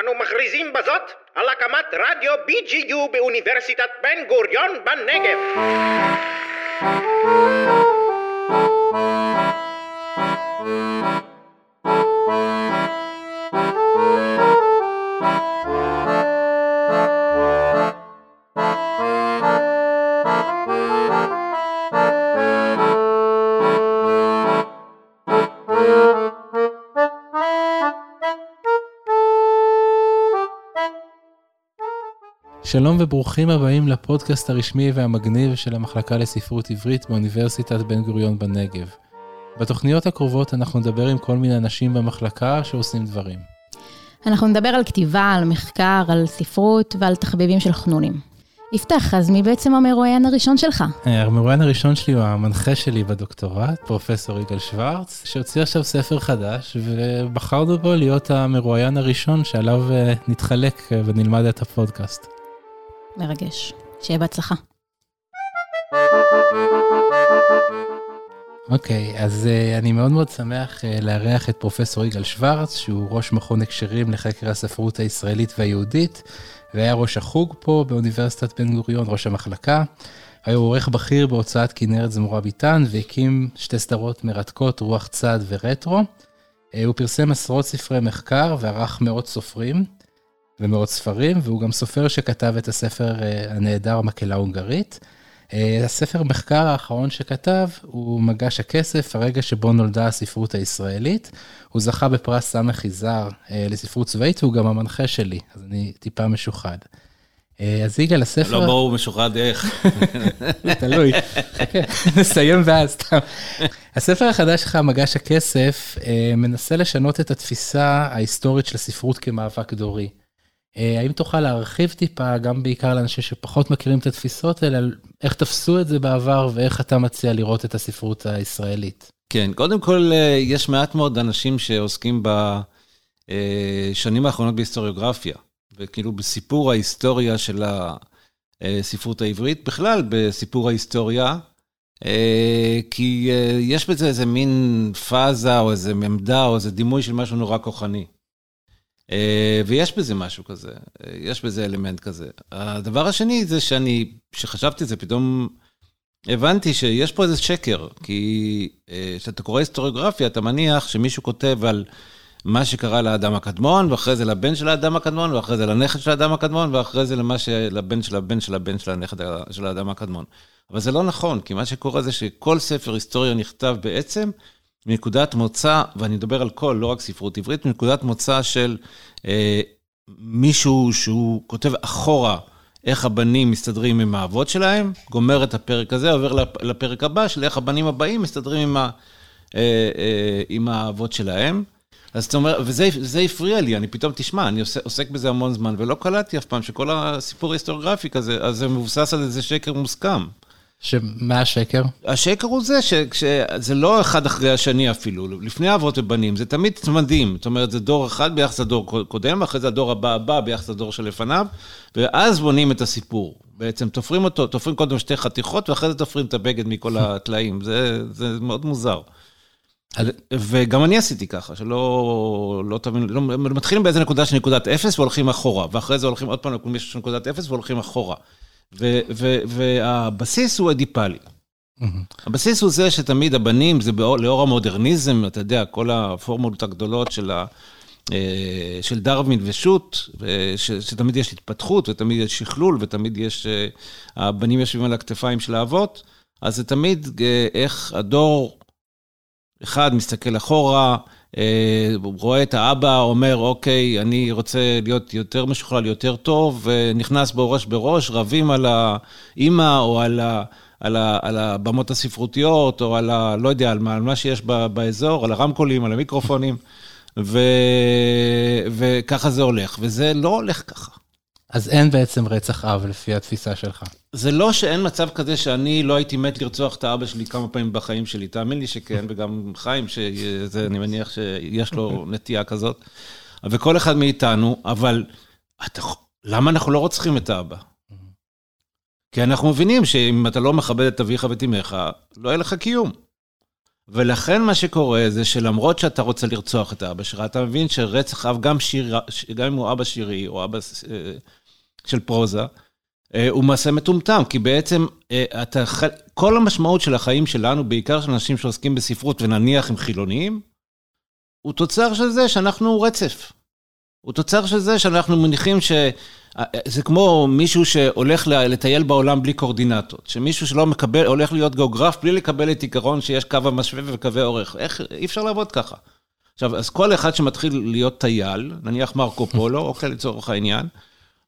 אנו מכריזים בזאת על הקמת רדיו BGU באוניברסיטת בן גוריון בנגב. שלום וברוכים הבאים לפודקאסט הרשמי והמגניב של המחלקה לספרות עברית באוניברסיטת בן גוריון בנגב. בתוכניות הקרובות אנחנו נדבר עם כל מיני אנשים במחלקה שעושים דברים. אנחנו נדבר על כתיבה, על מחקר, על ספרות ועל תחביבים של חנונים. יפתח, אז מי בעצם המרואיין הראשון שלך? אה, המרואיין הראשון שלי הוא המנחה שלי בדוקטורט, פרופסור יגאל שוורץ, שהוציא עכשיו ספר חדש, ובחרנו בו להיות המרואיין הראשון שעליו אה, נתחלק אה, ונלמד את הפודקאסט. מרגש. שיהיה בהצלחה. אוקיי, okay, אז uh, אני מאוד מאוד שמח uh, לארח את פרופסור יגאל שוורץ, שהוא ראש מכון הקשרים לחקר הספרות הישראלית והיהודית, והיה ראש החוג פה באוניברסיטת בן גוריון, ראש המחלקה. היה עורך בכיר בהוצאת כנרת זמורה ביטן, והקים שתי סדרות מרתקות, רוח צד ורטרו. Uh, הוא פרסם עשרות ספרי מחקר וערך מאות סופרים. ומאות ספרים, והוא גם סופר שכתב את הספר אה, הנהדר מקהלה הונגרית. אה, הספר מחקר האחרון שכתב הוא מגש הכסף, הרגע שבו נולדה הספרות הישראלית. הוא זכה בפרס סמך יזהר אה, לספרות צבאית, והוא גם המנחה שלי, אז אני טיפה משוחד. אז יגאל, הספר... לא ברור משוחד איך. תלוי, חכה, נסיים ואז סתם. הספר החדש שלך, מגש הכסף, מנסה לשנות את התפיסה ההיסטורית של הספרות כמאבק דורי. אה, האם תוכל להרחיב טיפה, גם בעיקר לאנשים שפחות מכירים את התפיסות האלה, איך תפסו את זה בעבר ואיך אתה מציע לראות את הספרות הישראלית? כן, קודם כל, אה, יש מעט מאוד אנשים שעוסקים בשנים אה, האחרונות בהיסטוריוגרפיה, וכאילו בסיפור ההיסטוריה של הספרות העברית, בכלל בסיפור ההיסטוריה, כי יש בזה איזה מין פאזה או איזה עמדה או איזה דימוי של משהו נורא כוחני. אה, ויש בזה משהו כזה, אה, יש בזה אלמנט כזה. הדבר השני זה שאני, כשחשבתי על זה, פתאום הבנתי שיש פה איזה שקר, כי אה, כשאתה קורא היסטוריוגרפיה, אתה מניח שמישהו כותב על מה שקרה לאדם הקדמון, ואחרי זה לבן של האדם הקדמון, ואחרי זה לנכד של האדם הקדמון, ואחרי זה למה שלבן של הבן של הבן של הנכד של האדם הקדמון. אבל זה לא נכון, כי מה שקורה זה שכל ספר היסטוריה נכתב בעצם, מנקודת מוצא, ואני מדבר על כל, לא רק ספרות עברית, מנקודת מוצא של אה, מישהו שהוא כותב אחורה איך הבנים מסתדרים עם האבות שלהם, גומר את הפרק הזה, עובר לפרק הבא של איך הבנים הבאים מסתדרים עם, ה, אה, אה, עם האבות שלהם. אז זאת אומרת, וזה הפריע לי, אני פתאום, תשמע, אני עוסק, עוסק בזה המון זמן, ולא קלטתי אף פעם שכל הסיפור ההיסטוריוגרפי כזה, אז זה מבוסס על איזה שקר מוסכם. שמה השקר? השקר הוא זה שזה לא אחד אחרי השני אפילו, לפני אבות ובנים, זה תמיד צמדים. זאת אומרת, זה דור אחד ביחס לדור קודם, ואחרי זה הדור הבא הבא ביחס לדור שלפניו, ואז בונים את הסיפור. בעצם תופרים אותו, תופרים קודם שתי חתיכות, ואחרי זה תופרים את הבגד מכל הטלאים. זה, זה מאוד מוזר. וגם אני עשיתי ככה, שלא לא תבין, לא, מתחילים באיזה נקודה של נקודת אפס והולכים אחורה, ואחרי זה הולכים עוד פעם לנקודת אפס והולכים אחורה. והבסיס הוא אדיפלי. הבסיס הוא זה שתמיד הבנים, זה לאור המודרניזם, אתה יודע, כל הפורמולות הגדולות של, ה, אה, של דרווין ושות', שתמיד יש התפתחות ותמיד יש שכלול ותמיד יש, אה, הבנים יושבים על הכתפיים של האבות, אז זה תמיד אה, איך הדור אחד מסתכל אחורה, רואה את האבא אומר, אוקיי, אני רוצה להיות יותר משוכלל, יותר טוב, ונכנס בו ראש בראש, רבים על האימא או על, ה, על, ה, על הבמות הספרותיות, או על ה... לא יודע, על מה, על מה שיש ב, באזור, על הרמקולים, על המיקרופונים, ו, וככה זה הולך, וזה לא הולך ככה. אז אין בעצם רצח אב לפי התפיסה שלך. זה לא שאין מצב כזה שאני לא הייתי מת לרצוח את האבא שלי כמה פעמים בחיים שלי, תאמין לי שכן, וגם חיים, שזה, אני מניח שיש לו נטייה כזאת, וכל אחד מאיתנו, אבל אתה, למה אנחנו לא רוצחים את האבא? כי אנחנו מבינים שאם אתה לא מכבד את אביך ואת אמך, לא יהיה לך קיום. ולכן מה שקורה זה שלמרות שאתה רוצה לרצוח את אבא שלך, אתה מבין שרצח אב, גם, שיר, גם אם הוא אבא שירי או אבא אה, של פרוזה, אה, הוא מעשה מטומטם, כי בעצם אה, אתה, כל המשמעות של החיים שלנו, בעיקר של אנשים שעוסקים בספרות ונניח הם חילוניים, הוא תוצר של זה שאנחנו רצף. הוא תוצר של זה שאנחנו מניחים ש... זה כמו מישהו שהולך לטייל בעולם בלי קורדינטות, שמישהו שלא מקבל, הולך להיות גיאוגרף בלי לקבל את עיקרון שיש קו המשווה וקווי אורך. איך, אי אפשר לעבוד ככה. עכשיו, אז כל אחד שמתחיל להיות טייל, נניח מרקו פולו, אוקיי, לצורך העניין,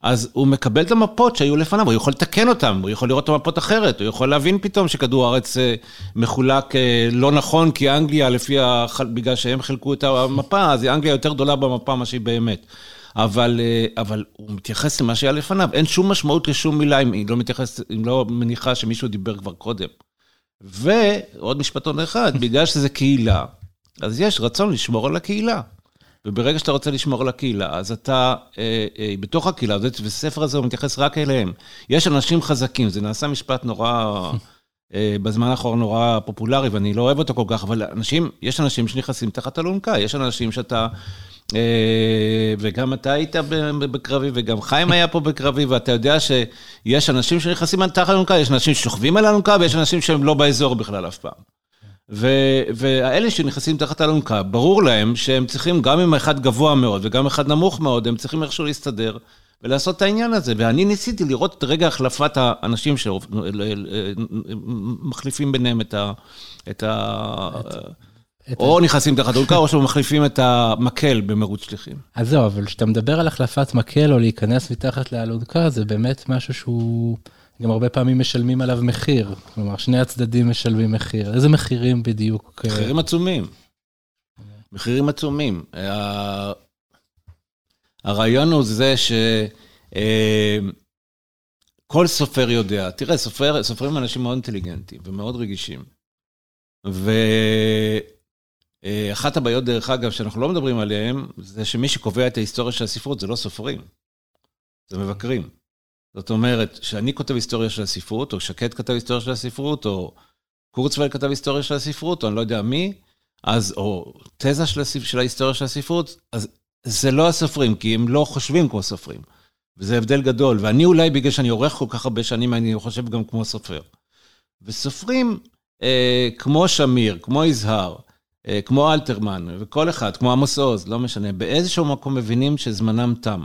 אז הוא מקבל את המפות שהיו לפניו, הוא יכול לתקן אותן, הוא יכול לראות את המפות אחרת, הוא יכול להבין פתאום שכדור הארץ אה, מחולק אה, לא נכון, כי אנגליה, לפי. בגלל שהם חילקו את המפה, אז אנגליה יותר גדולה במפה ממה שהיא באמת. אבל, אה, אבל הוא מתייחס למה שהיה לפניו, אין שום משמעות לשום מילה אם היא לא מתייחסת, אם לא מניחה שמישהו דיבר כבר קודם. ועוד משפטון אחד, בגלל שזה קהילה, אז יש רצון לשמור על הקהילה. וברגע שאתה רוצה לשמור על הקהילה, אז אתה אה, אה, בתוך הקהילה וספר הזה הוא מתייחס רק אליהם. יש אנשים חזקים, זה נעשה משפט נורא, בזמן האחרון נורא פופולרי, ואני לא אוהב אותו כל כך, אבל אנשים, יש אנשים שנכנסים תחת אלונקה, יש אנשים שאתה... אה, וגם אתה היית בקרבי, וגם חיים היה פה בקרבי, ואתה יודע שיש אנשים שנכנסים תחת אלונקה, יש אנשים ששוכבים על אלונקה, ויש אנשים שהם לא באזור בכלל אף פעם. והאלה שנכנסים תחת אלונקה, ברור להם שהם צריכים, גם אם אחד גבוה מאוד וגם אחד נמוך מאוד, הם צריכים איכשהו להסתדר ולעשות את העניין הזה. ואני ניסיתי לראות את רגע החלפת האנשים שמחליפים ביניהם את ה... את ה... או נכנסים תחת אלונקה, או שמחליפים את המקל במרוץ שליחים. אז זהו, אבל כשאתה מדבר על החלפת מקל או להיכנס מתחת לאלונקה, זה באמת משהו שהוא... גם הרבה פעמים משלמים עליו מחיר, כלומר, שני הצדדים משלמים מחיר. איזה מחירים בדיוק? אה? מחירים עצומים. מחירים עצומים. הרעיון הוא זה שכל אה, סופר יודע, תראה, סופר, סופרים הם אנשים מאוד אינטליגנטים ומאוד רגישים. ואחת הבעיות, דרך אגב, שאנחנו לא מדברים עליהן, זה שמי שקובע את ההיסטוריה של הספרות זה לא סופרים, זה מבקרים. זאת אומרת, שאני כותב היסטוריה של הספרות, או שקד כתב היסטוריה של הספרות, או קורצוול כתב היסטוריה של הספרות, או אני לא יודע מי, אז, או תזה של. של ההיסטוריה של הספרות, אז זה לא הסופרים, כי הם לא חושבים כמו סופרים. וזה הבדל גדול. ואני אולי, בגלל שאני עורך כל כך הרבה שנים, אני חושב גם כמו סופר. וסופרים אה, כמו שמיר, כמו יזהר, אה, כמו אלתרמן, וכל אחד, כמו עמוס עוז, לא משנה, באיזשהו מקום מבינים שזמנם תם.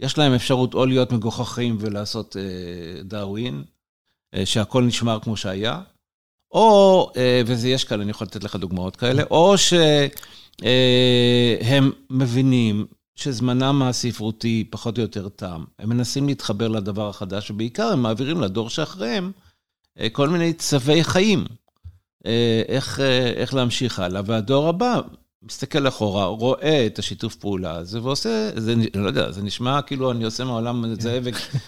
יש להם אפשרות או להיות מגוחכים ולעשות אה, דאווין, אה, שהכל נשמר כמו שהיה, או, אה, וזה יש כאלה, אני יכול לתת לך דוגמאות כאלה, או שהם אה, מבינים שזמנם הספרותי פחות או יותר תם. הם מנסים להתחבר לדבר החדש, ובעיקר הם מעבירים לדור שאחריהם אה, כל מיני צווי חיים. אה, איך, איך להמשיך הלאה, והדור הבא מסתכל אחורה, רואה את השיתוף פעולה הזה ועושה, זה, אני לא יודע, זה נשמע כאילו אני עושה מהעולם את זה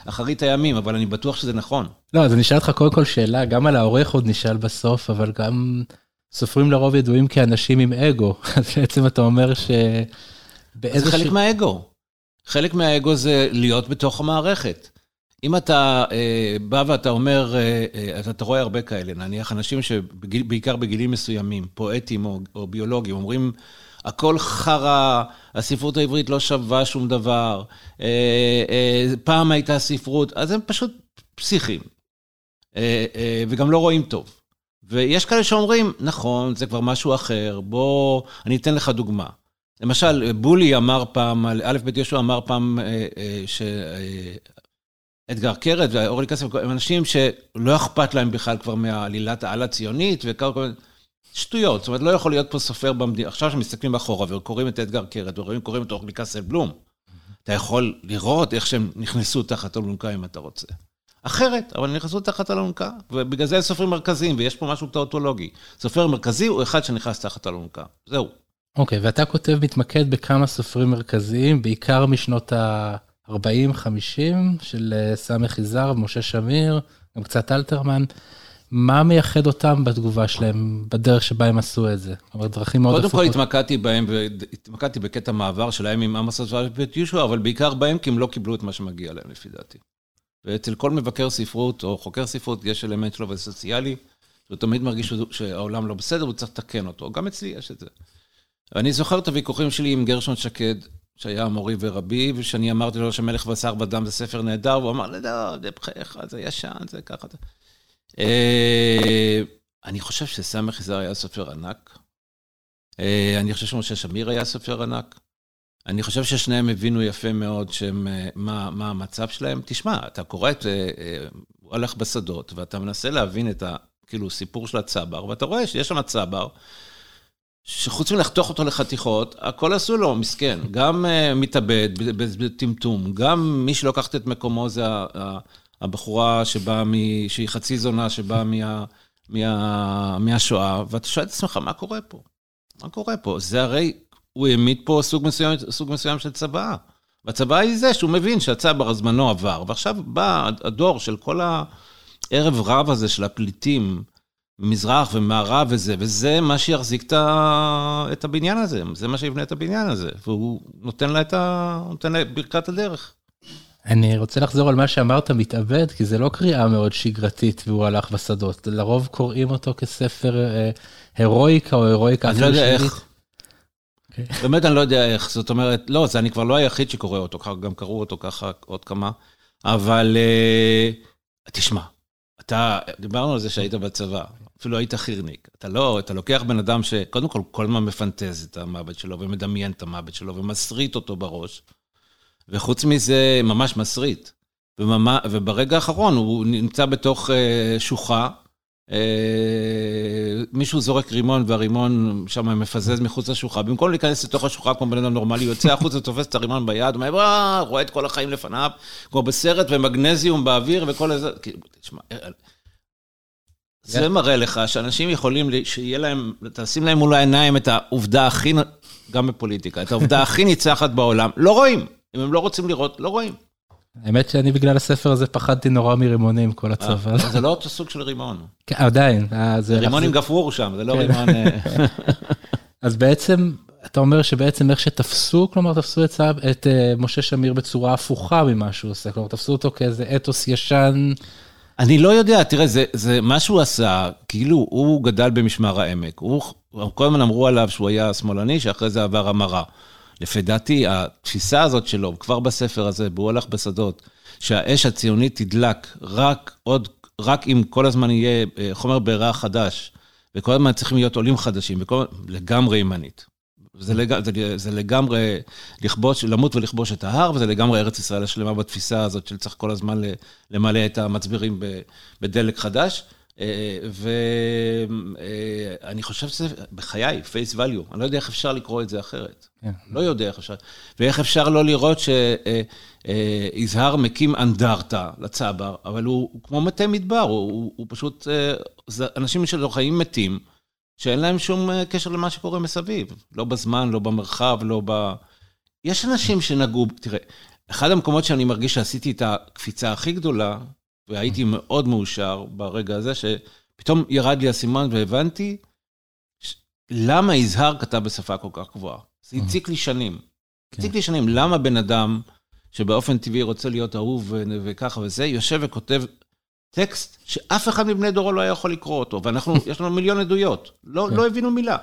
אחרית הימים, אבל אני בטוח שזה נכון. לא, אז אני אשאל אותך קודם כל שאלה, גם על העורך עוד נשאל בסוף, אבל גם סופרים לרוב ידועים כאנשים עם אגו, אז בעצם אתה אומר ש... זה חלק מהאגו. חלק מהאגו זה להיות בתוך המערכת. אם אתה אה, בא ואתה אומר, אה, אה, אתה רואה הרבה כאלה, נניח אנשים שבעיקר בגילים מסוימים, פואטים או, או ביולוגים, אומרים, הכל חרא, הספרות העברית לא שווה שום דבר, אה, אה, פעם הייתה ספרות, אז הם פשוט פסיכים, אה, אה, וגם לא רואים טוב. ויש כאלה שאומרים, נכון, זה כבר משהו אחר, בוא, אני אתן לך דוגמה. למשל, בולי אמר פעם, א' ב' יהושע אמר פעם אה, אה, ש... אדגר קרת ואורלי כסף, הם אנשים שלא אכפת להם בכלל כבר מעלילת העל הציונית וכאלה, שטויות. זאת אומרת, לא יכול להיות פה סופר במדינה. עכשיו שמסתכלים אחורה וקוראים את אדגר קרת וקוראים את אורלי כסף בלום, אתה יכול לראות איך שהם נכנסו תחת אלונקה אם אתה רוצה. אחרת, אבל נכנסו תחת אלונקה, ובגלל זה סופרים מרכזיים, ויש פה משהו טאוטולוגי. סופר מרכזי הוא אחד שנכנס תחת אלונקה. זהו. אוקיי, okay, ואתה כותב, מתמקד בכמה סופרים מרכזיים, בעיקר משנות ה... 40-50 של אה, סמך יזהר, משה שמיר, גם קצת אלתרמן. מה מייחד אותם בתגובה שלהם, בדרך שבה הם עשו את זה? כלומר, דרכים מאוד הפוכות. קודם כל התמקדתי בהם, והתמקדתי בקטע מעבר שלהם עם עמוס ובית יהושע, אבל בעיקר בהם כי הם לא קיבלו את מה שמגיע להם, לפי דעתי. ואצל כל מבקר ספרות או חוקר ספרות יש אלמנט שלו וסוציאלי, הוא תמיד מרגיש שהעולם לא בסדר, הוא צריך לתקן אותו. גם אצלי יש את זה. ואני זוכר את הוויכוחים שלי עם גרשון שקד, שהיה מורי ורבי, ושאני אמרתי לו שמלך בשר ודם זה ספר נהדר, והוא אמר, לא, זה בחייך, זה ישן, זה ככה. אה, אני חושב שסמך יזהר היה סופר ענק. אה, אני חושב שמשה שמיר היה סופר ענק. אני חושב ששניהם הבינו יפה מאוד שהם, אה, מה, מה המצב שלהם. תשמע, אתה קורא את, הוא הלך בשדות, ואתה מנסה להבין את ה... כאילו, סיפור של הצבר, ואתה רואה שיש שם צבר, שחוץ מלחתוך אותו לחתיכות, הכל עשו לו, מסכן. גם uh, מתאבד בטמטום, גם מי שלוקחת את מקומו זה הבחורה שבאה, מ... שהיא חצי זונה, שבאה מה... מה... מהשואה, ואתה שואל את עצמך, מה קורה פה? מה קורה פה? זה הרי, הוא העמיד פה סוג מסוים, סוג מסוים של צבא. והצבא היא זה שהוא מבין שהצבר הזמנו עבר, ועכשיו בא הדור של כל הערב רב הזה של הפליטים, מזרח ומערב וזה, וזה מה שיחזיק את הבניין הזה, זה מה שיבנה את הבניין הזה, והוא נותן לה את ה... נותן לה ברכת הדרך. אני רוצה לחזור על מה שאמרת, מתאבד, כי זה לא קריאה מאוד שגרתית והוא הלך בשדות. לרוב קוראים אותו כספר אה, הירואיקה או הירואיקה. אני לא יודע איך. Okay. אוקיי. באמת אני לא יודע איך, זאת אומרת, לא, זה אני כבר לא היחיד שקורא אותו, גם קראו אותו ככה עוד כמה, אבל אה, תשמע, אתה, דיברנו על זה שהיית בצבא, אפילו היית חירניק. אתה לא, אתה לוקח בן אדם שקודם כל כל הזמן מפנטז את המוות שלו ומדמיין את המוות שלו ומסריט אותו בראש. וחוץ מזה, ממש מסריט. וממה, וברגע האחרון הוא נמצא בתוך אה, שוחה, מישהו זורק רימון והרימון שם מפזז מחוץ לשוחה, במקום להיכנס לתוך השוחה כמו בן אדם נורמלי, יוצא החוצה, תופס את הרימון ביד, אומר, רואה את כל החיים לפניו, כמו בסרט, ומגנזיום באוויר וכל איזה... כאילו, תשמע, זה מראה לך שאנשים יכולים, שיהיה להם, תשים להם מול העיניים את העובדה הכי, גם בפוליטיקה, את העובדה הכי ניצחת בעולם, לא רואים. אם הם לא רוצים לראות, לא רואים. האמת שאני בגלל הספר הזה פחדתי נורא מרימונים כל הצבא. אה, זה לא אותו סוג של רימון. כן, עדיין. אה, רימון עם גפרור שם, זה לא כן. רימון... אה. אז בעצם, אתה אומר שבעצם איך שתפסו, כלומר תפסו את משה שמיר בצורה הפוכה ממה שהוא עושה, כלומר תפסו אותו כאיזה אתוס ישן. אני לא יודע, תראה, זה, זה מה שהוא עשה, כאילו הוא גדל במשמר העמק. הוא, כל הזמן אמרו עליו שהוא היה שמאלני, שאחרי זה עבר המרה. לפי דעתי, התפיסה הזאת שלו, כבר בספר הזה, והוא הלך בשדות, שהאש הציונית תדלק רק עוד, רק אם כל הזמן יהיה אה, חומר בעירה חדש, וכל הזמן צריכים להיות עולים חדשים, וכל, לגמרי ימנית. זה, לג... זה, זה לגמרי לכבוש, למות ולכבוש את ההר, וזה לגמרי ארץ ישראל השלמה בתפיסה הזאת של צריך כל הזמן למלא את המצברים בדלק חדש. אה, ואני אה, חושב שזה, בחיי, face value, אני לא יודע איך אפשר לקרוא את זה אחרת. כן. לא יודע איך אפשר. ואיך אפשר לא לראות שיזהר מקים אנדרטה לצבר, אבל הוא, הוא כמו מטה מדבר, הוא, הוא, הוא פשוט, זה אנשים שלו חיים מתים. שאין להם שום אה, קשר למה שקורה מסביב. לא בזמן, לא במרחב, לא ב... יש אנשים שנגעו, תראה, אחד המקומות שאני מרגיש שעשיתי את הקפיצה הכי גדולה, והייתי מאוד מאושר ברגע הזה, שפתאום ירד לי הסימן והבנתי למה יזהר כתב בשפה כל כך גבוהה. זה הציק לי שנים. כן. הציק לי שנים, למה בן אדם שבאופן טבעי רוצה להיות אהוב וככה וזה, יושב וכותב טקסט שאף אחד מבני דורו לא היה יכול לקרוא אותו, ואנחנו, יש לנו מיליון עדויות. לא, כן. לא הבינו מילה.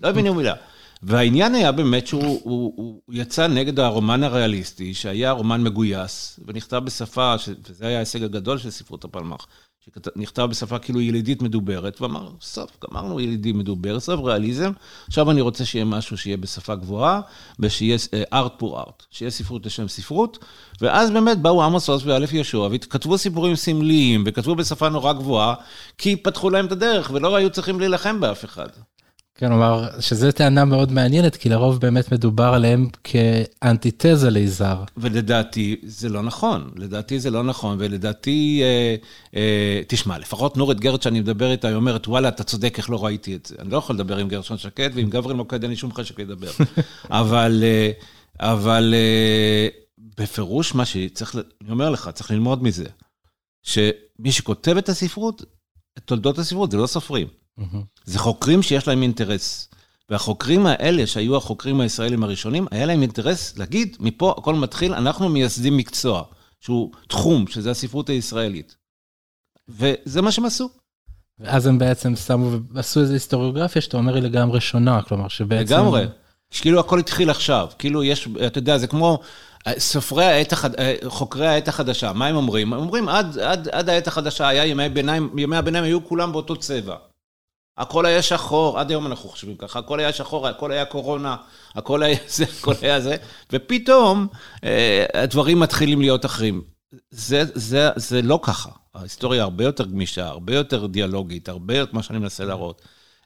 לא הבינו מילה. והעניין היה באמת שהוא הוא, הוא יצא נגד הרומן הריאליסטי, שהיה רומן מגויס, ונכתב בשפה, וזה היה ההישג הגדול של ספרות הפלמ"ח, שנכתב בשפה כאילו ילידית מדוברת, ואמר, סוף, גמרנו ילידי מדובר, סוף ריאליזם, עכשיו אני רוצה שיהיה משהו שיהיה בשפה גבוהה, ושיהיה ארט פור ארט, שיהיה ספרות לשם ספרות, ואז באמת באו עמוס עוז ואלף יהושע, וכתבו סיפורים סמליים, וכתבו בשפה נורא גבוהה, כי פתחו להם את הדרך, ולא היו צריכים להילחם באף אחד. כן, כלומר, שזו טענה מאוד מעניינת, כי לרוב באמת מדובר עליהם כאנטיתזה ליזהר. ולדעתי זה לא נכון, לדעתי זה לא נכון, ולדעתי, אה, אה, תשמע, לפחות נורית גרד שאני מדבר איתה, היא אומרת, וואלה, אתה צודק, איך לא ראיתי את זה. אני לא יכול לדבר עם גרשון שקד, ועם גבריאל מוקד אין לי שום חשק לדבר. אבל, אה, אבל אה, בפירוש מה שצריך, אני אומר לך, צריך ללמוד מזה, שמי שכותב את הספרות, את תולדות הספרות, זה לא סופרים. זה חוקרים שיש להם אינטרס. והחוקרים האלה, שהיו החוקרים הישראלים הראשונים, היה להם אינטרס להגיד, מפה הכל מתחיל, אנחנו מייסדים מקצוע, שהוא תחום, שזה הספרות הישראלית. וזה מה שהם עשו. ואז הם בעצם שמו ועשו איזו היסטוריוגרפיה שאתה אומר היא לגמרי שונה, כלומר שבעצם... לגמרי. כאילו הכל התחיל עכשיו, כאילו יש, אתה יודע, זה כמו סופרי העת החד... חוקרי העת החדשה, מה הם אומרים? הם אומרים עד, עד, עד העת החדשה היה ימי ביניים, ימי הביניים היו כולם באותו צבע. הכל היה שחור, עד היום אנחנו חושבים ככה, הכל היה שחור, הכל היה קורונה, הכל היה זה, הכל היה זה, ופתאום אה, הדברים מתחילים להיות אחרים. זה, זה, זה לא ככה, ההיסטוריה הרבה יותר גמישה, הרבה יותר דיאלוגית, הרבה יותר, מה שאני מנסה להראות.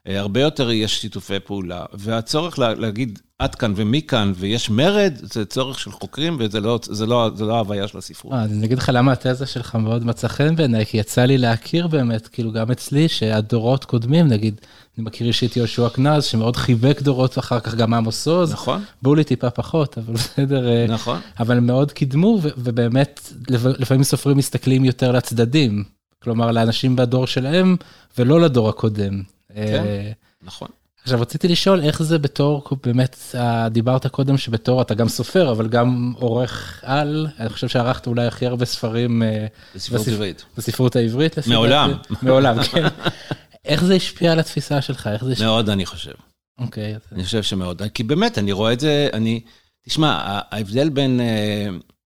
אה, הרבה יותר יש שיתופי פעולה, והצורך לה, להגיד עד כאן ומכאן, ויש מרד, זה צורך של חוקרים, וזה לא, זה לא, זה לא ההוויה של הספרות. אה, אני אגיד לך למה התזה שלך מאוד מצא חן בעיניי, כי יצא לי להכיר באמת, כאילו גם אצלי, שהדורות קודמים, נגיד, אני מכיר אישית יהושע קנז, שמאוד חיבק דורות, ואחר כך גם עמוס עוז. נכון. בולי טיפה פחות, אבל בסדר. אה, נכון. אבל מאוד קידמו, ובאמת, לפעמים סופרים מסתכלים יותר לצדדים. כלומר, לאנשים בדור שלהם, ולא לדור הקודם. כן, נכון. עכשיו רציתי לשאול איך זה בתור, באמת דיברת קודם שבתור אתה גם סופר אבל גם עורך על, אני חושב שערכת אולי הכי הרבה ספרים בספרות עברית. בספרות העברית. מעולם. מעולם, כן. איך זה השפיע על התפיסה שלך? איך זה השפיע? מאוד אני חושב. אוקיי. אני חושב שמאוד, כי באמת אני רואה את זה, אני, תשמע, ההבדל בין,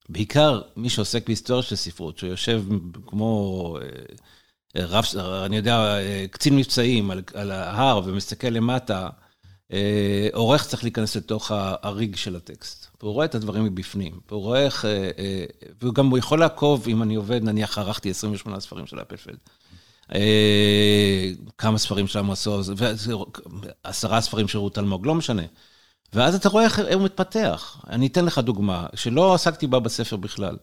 בעיקר מי שעוסק בהיסטוריה של ספרות, שיושב כמו... רב, אני יודע, קצין מבצעים על, על ההר ומסתכל למטה, עורך צריך להיכנס לתוך הריג של הטקסט. והוא רואה את הדברים מבפנים. והוא רואה איך, והוא גם יכול לעקוב, אם אני עובד, נניח ערכתי 28 ספרים של אפלפלד. כמה ספרים של עמוס עוז, עשרה ספרים של רות אלמוג, לא משנה. ואז אתה רואה איך הוא מתפתח. אני אתן לך דוגמה, שלא עסקתי בה בספר בכלל.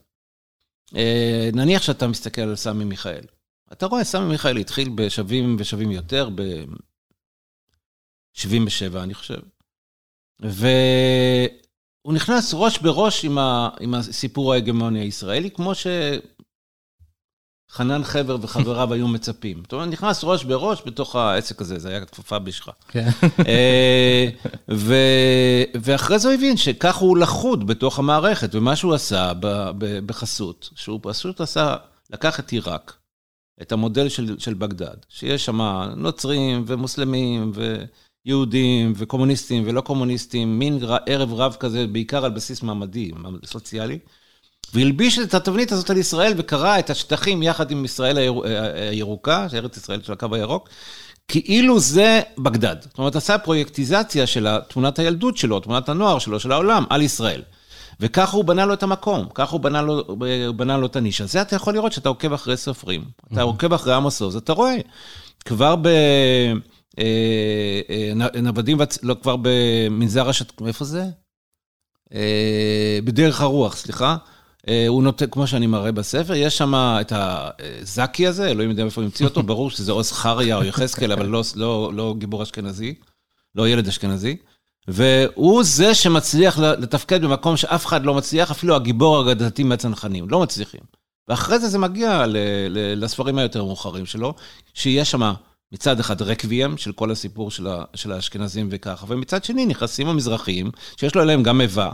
נניח שאתה מסתכל על סמי מיכאל. אתה רואה, סמי מיכאל התחיל בשווים ושווים יותר, ב-77, אני חושב. והוא נכנס ראש בראש עם, ה... עם הסיפור ההגמוני הישראלי, כמו שחנן חבר וחבריו היו מצפים. זאת אומרת, נכנס ראש בראש בתוך העסק הזה, זה היה כפפה בשבילך. כן. ו... ואחרי זה הוא הבין שכך הוא לחוד בתוך המערכת, ומה שהוא עשה בחסות, שהוא פשוט עשה, לקח את עיראק. את המודל של, של בגדד, שיש שם נוצרים ומוסלמים ויהודים וקומוניסטים ולא קומוניסטים, מין ערב רב כזה, בעיקר על בסיס מעמדי, סוציאלי, והלביש את התבנית הזאת על ישראל וקרא את השטחים יחד עם ישראל הירוקה, ארץ ישראל של הקו הירוק, כאילו זה בגדד. זאת אומרת, עשה פרויקטיזציה של תמונת הילדות שלו, תמונת הנוער שלו, של העולם, על ישראל. וככה הוא בנה לו את המקום, ככה הוא בנה לו, בנה לו את הנישה. זה אתה יכול לראות שאתה עוקב אחרי סופרים, אתה עוקב אחרי עמוס עוז, אתה רואה, כבר בנוודים, לא, כבר במנזר השת... איפה זה? בדרך הרוח, סליחה. הוא נותן, כמו שאני מראה בספר, יש שם את הזקי הזה, אלוהים יודע איפה המציא אותו, ברור שזה או זכריה או יחזקאל, אבל לא, לא, לא גיבור אשכנזי, לא ילד אשכנזי. והוא זה שמצליח לתפקד במקום שאף אחד לא מצליח, אפילו הגיבור האגדתי מהצנחנים, לא מצליחים. ואחרי זה זה מגיע לספרים היותר מאוחרים שלו, שיש שם מצד אחד רקוויאם של כל הסיפור של האשכנזים וככה, ומצד שני נכנסים המזרחיים, שיש לו אליהם גם איבה,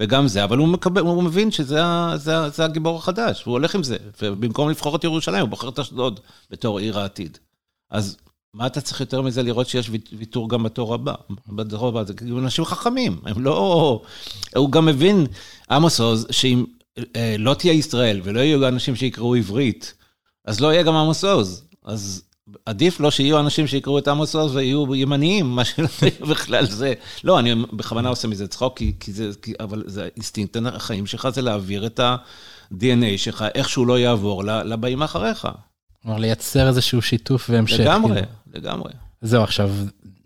וגם זה, אבל הוא, מקבל, הוא מבין שזה זה, זה הגיבור החדש, הוא הולך עם זה, ובמקום לבחור את ירושלים, הוא בוחר את אשדוד בתור עיר העתיד. אז מה אתה צריך יותר מזה לראות שיש ויתור גם בתור הבא? בדור הבא, זה כאילו אנשים חכמים, הם לא... הוא גם מבין, עמוס עוז, שאם אה, לא תהיה ישראל ולא יהיו אנשים שיקראו עברית, אז לא יהיה גם עמוס עוז. אז עדיף לא שיהיו אנשים שיקראו את עמוס עוז ויהיו ימניים, מה שלא יהיה בכלל זה. לא, אני בכוונה עושה מזה צחוק, כי, כי זה, כי, אבל זה אינסטינקט החיים שלך, זה להעביר את ה-DNA שלך, איכשהו לא יעבור לבאים אחריך. כלומר, לייצר איזשהו שיתוף והמשך. לגמרי, כאילו. לגמרי. זהו, עכשיו,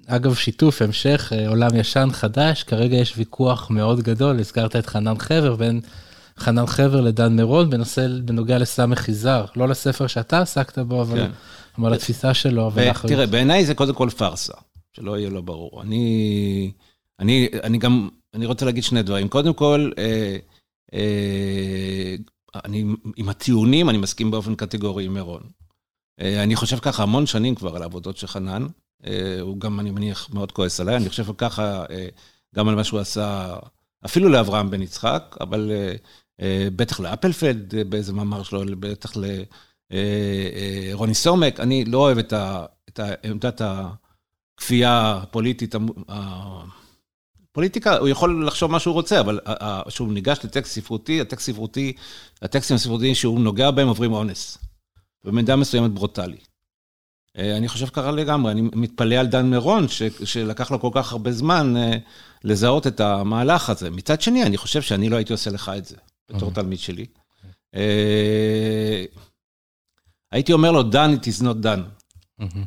אגב, שיתוף, המשך, עולם ישן, חדש, כרגע יש ויכוח מאוד גדול, הזכרת את חנן חבר, בין חנן חבר לדן מירון, בנושא, בנוגע לסמך יזהר, לא לספר שאתה עסקת בו, אבל, כן. אבל לתפיסה שלו. תראה, בעיניי זה קודם כל פארסה, שלא יהיה לו ברור. אני, אני, אני גם, אני רוצה להגיד שני דברים. קודם כל, אה, אה, אני, עם הטיעונים, אני מסכים באופן קטגורי עם מירון. אני חושב ככה המון שנים כבר על העבודות של חנן. הוא גם, אני מניח, מאוד כועס עליי. אני חושב ככה גם על מה שהוא עשה, אפילו לאברהם בן יצחק, אבל בטח לאפלפלד באיזה מאמר שלו, בטח רוני סומק, אני לא אוהב את עמדת הכפייה הפוליטית, פוליטיקה, הוא יכול לחשוב מה שהוא רוצה, אבל כשהוא ניגש לטקסט ספרותי, הטקסט ספרותי, הטקסטים הספרותיים שהוא נוגע בהם עוברים אונס. במידה מסוימת ברוטלי. אה, אני חושב ככה לגמרי, אני מתפלא על דן מירון, ש, שלקח לו כל כך הרבה זמן אה, לזהות את המהלך הזה. מצד שני, אני חושב שאני לא הייתי עושה לך את זה, בתור mm-hmm. תלמיד שלי. אה, הייתי אומר לו, דן, it is not done. Mm-hmm.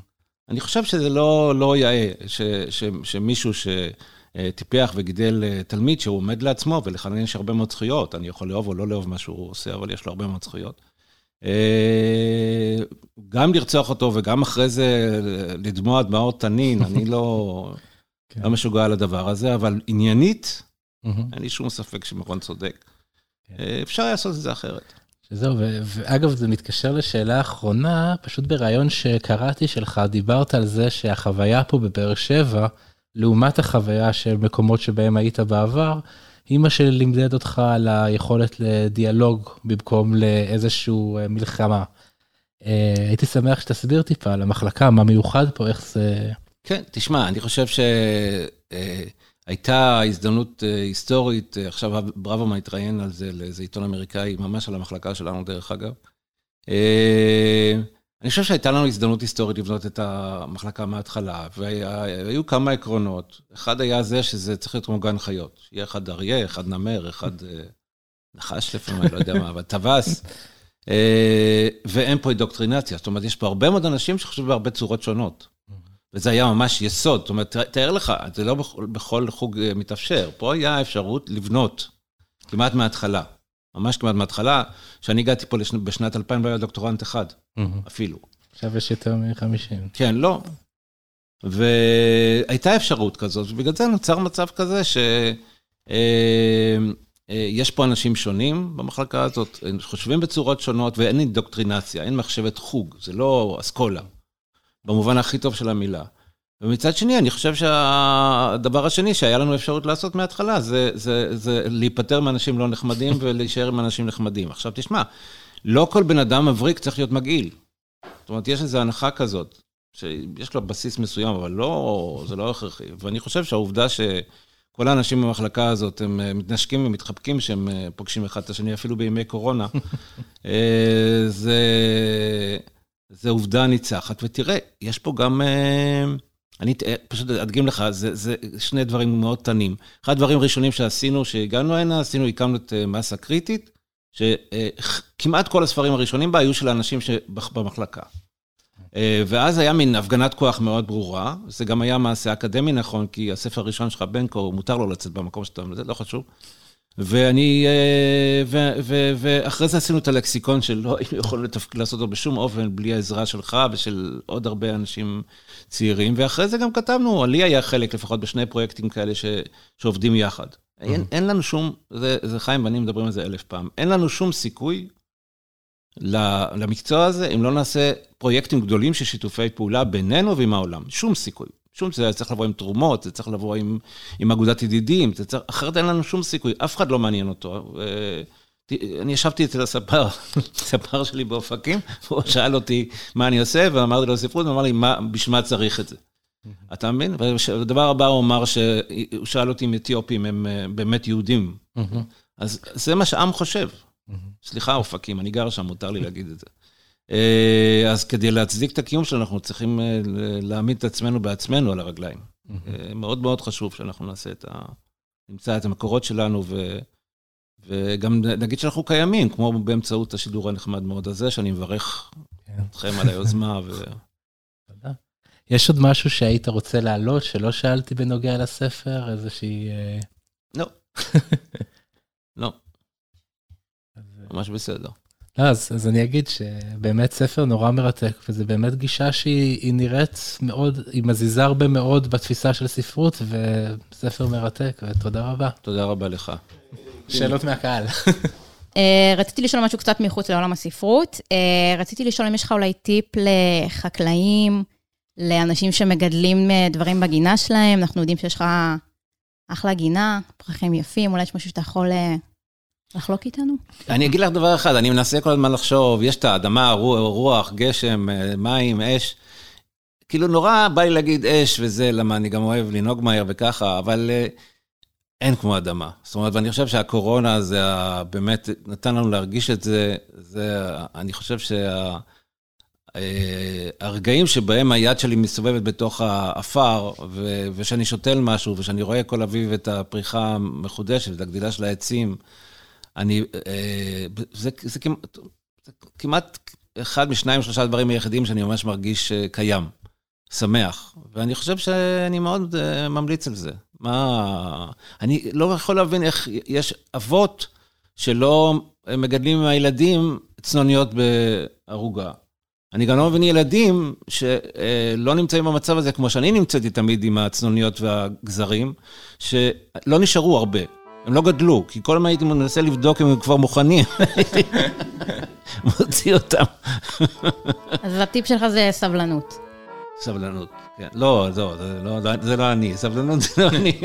אני חושב שזה לא, לא יאה, ש, ש, שמישהו שטיפח וגידל תלמיד שהוא עומד לעצמו, ולכן יש הרבה מאוד זכויות. אני יכול לאהוב או לא לאהוב מה שהוא עושה, אבל יש לו הרבה מאוד זכויות. אה, גם לרצוח אותו וגם אחרי זה לדמוע דמעות תנין, אני לא, כן. לא משוגע על הדבר הזה, אבל עניינית, אין לי שום ספק שמרון צודק. כן. אה, אפשר לעשות את זה אחרת. שזהו, ואגב, זה מתקשר לשאלה האחרונה, פשוט בריאיון שקראתי שלך, דיברת על זה שהחוויה פה בבאר שבע, לעומת החוויה של מקומות שבהם היית בעבר, אימא שלי לימדת אותך על היכולת לדיאלוג במקום לאיזשהו אה, מלחמה. אה, הייתי שמח שתסביר טיפה על המחלקה, מה מיוחד פה, איך זה... כן, תשמע, אני חושב שהייתה הזדמנות אה, היסטורית, עכשיו ברוורמן התראיין על זה לאיזה עיתון אמריקאי, ממש על המחלקה שלנו, דרך אגב. אני חושב שהייתה לנו הזדמנות היסטורית לבנות את המחלקה מההתחלה, והיו כמה עקרונות. אחד היה זה שזה צריך להיות כמו גן חיות. שיהיה אחד אריה, אחד נמר, אחד אה, נחש לפעמים, אני לא יודע מה, אבל טווס. אה, ואין פה אינדוקטרינציה. זאת אומרת, יש פה הרבה מאוד אנשים שחושבים בהרבה צורות שונות. וזה היה ממש יסוד. זאת אומרת, תאר לך, זה לא בכל, בכל חוג אה, מתאפשר. פה היה אפשרות לבנות כמעט מההתחלה. ממש כמעט מההתחלה, כשאני הגעתי פה בשנת 2000 לא היה דוקטורנט אחד, אפילו. עכשיו יש יותר מ-50. כן, לא. והייתה אפשרות כזאת, ובגלל זה נוצר מצב כזה שיש אה, אה, פה אנשים שונים במחלקה הזאת, הם חושבים בצורות שונות ואין אינדוקטרינציה, אין מחשבת חוג, זה לא אסכולה, במובן הכי טוב של המילה. ומצד שני, אני חושב שהדבר השני שהיה לנו אפשרות לעשות מההתחלה, זה, זה, זה להיפטר מאנשים לא נחמדים ולהישאר עם אנשים נחמדים. עכשיו תשמע, לא כל בן אדם מבריק צריך להיות מגעיל. זאת אומרת, יש איזו הנחה כזאת, שיש לו בסיס מסוים, אבל לא, זה לא הכרחי. ואני חושב שהעובדה שכל האנשים במחלקה הזאת, הם אה, מתנשקים ומתחבקים שהם אה, פוגשים אחד את השני, אפילו בימי קורונה, אה, זה, זה עובדה ניצחת. ותראה, יש פה גם... אני פשוט אדגים לך, זה, זה שני דברים מאוד קטנים. אחד הדברים הראשונים שעשינו, שהגענו הנה, עשינו, הקמנו את אה, מסה קריטית, שכמעט כל הספרים הראשונים בה היו של האנשים שבמחלקה. אה, ואז היה מין הפגנת כוח מאוד ברורה, זה גם היה מעשה אקדמי נכון, כי הספר הראשון שלך, בנקו, מותר לו לצאת במקום שאתה... זה לא חשוב. ואני, אה, ואחרי זה עשינו את הלקסיקון שלא היינו יכולים לעשות אותו בשום אופן בלי העזרה שלך ושל עוד הרבה אנשים צעירים, ואחרי זה גם כתבנו, לי היה חלק לפחות בשני פרויקטים כאלה ש, שעובדים יחד. אין, אין לנו שום, זה, זה חיים ואני מדברים על זה אלף פעם, אין לנו שום סיכוי למקצוע הזה אם לא נעשה פרויקטים גדולים של שיתופי פעולה בינינו ועם העולם, שום סיכוי. שום, זה צריך לבוא עם תרומות, זה צריך לבוא עם, עם אגודת ידידים, זה צריך, אחרת אין לנו שום סיכוי, אף אחד לא מעניין אותו. אני ישבתי אצל הספר, הספר שלי באופקים, הוא שאל אותי מה אני עושה, ואמרתי לו ספרות, הוא אמר לי, בשביל מה צריך את זה? אתה מבין? והדבר הבא הוא אמר שהוא שאל אותי אם אתיופים הם אה, באמת יהודים. אז זה מה שעם חושב. סליחה, אופקים, אני גר שם, מותר לי להגיד את זה. אה, אז כדי להצדיק את הקיום שלנו, אנחנו צריכים אה, להעמיד את עצמנו בעצמנו על הרגליים. אה, מאוד מאוד חשוב שאנחנו נעשה את ה... נמצא את המקורות שלנו, ו... וגם נגיד שאנחנו קיימים, כמו באמצעות השידור הנחמד מאוד הזה, שאני מברך כן. אתכם על היוזמה. ו... תודה. יש עוד משהו שהיית רוצה להעלות, שלא שאלתי בנוגע לספר? איזושהי... לא. לא. ממש בסדר. לא, אז, אז אני אגיד שבאמת ספר נורא מרתק, וזה באמת גישה שהיא נראית מאוד, היא מזיזה הרבה מאוד בתפיסה של ספרות, וספר מרתק, ותודה רבה. תודה רבה לך. שאלות מהקהל. אה, רציתי לשאול משהו קצת מחוץ לעולם הספרות. אה, רציתי לשאול אם יש לך אולי טיפ לחקלאים, לאנשים שמגדלים אה, דברים בגינה שלהם, אנחנו יודעים שיש לך אחלה גינה, פרחים יפים, אולי יש משהו שאתה יכול לחלוק איתנו? אני אגיד לך דבר אחד, אני מנסה כל הזמן לחשוב, יש את האדמה, רוח, גשם, מים, אש. כאילו נורא בא לי להגיד אש וזה, למה אני גם אוהב לנהוג מהר וככה, אבל אין כמו אדמה. זאת אומרת, ואני חושב שהקורונה זה באמת נתן לנו להרגיש את זה, זה, אני חושב שה... הרגעים שבהם היד שלי מסתובבת בתוך האפר, ושאני שותל משהו, ושאני רואה כל אביב את הפריחה המחודשת, את הגדילה של העצים, אני, זה, זה, כמעט, זה כמעט אחד משניים, שלושה דברים היחידים שאני ממש מרגיש קיים, שמח. ואני חושב שאני מאוד ממליץ על זה. מה... אני לא יכול להבין איך יש אבות שלא מגדלים עם הילדים צנוניות בערוגה. אני גם לא מבין ילדים שלא נמצאים במצב הזה, כמו שאני נמצאתי תמיד עם הצנוניות והגזרים, שלא נשארו הרבה. הם לא גדלו, כי כל הזמן הייתי מנסה לבדוק אם הם כבר מוכנים. מוציא אותם. אז הטיפ שלך זה סבלנות. סבלנות, כן. לא, לא, זה לא, זה לא אני, סבלנות זה לא אני.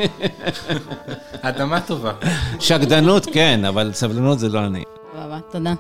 אדמה טובה. שקדנות, כן, אבל סבלנות זה לא אני. סבבה, תודה.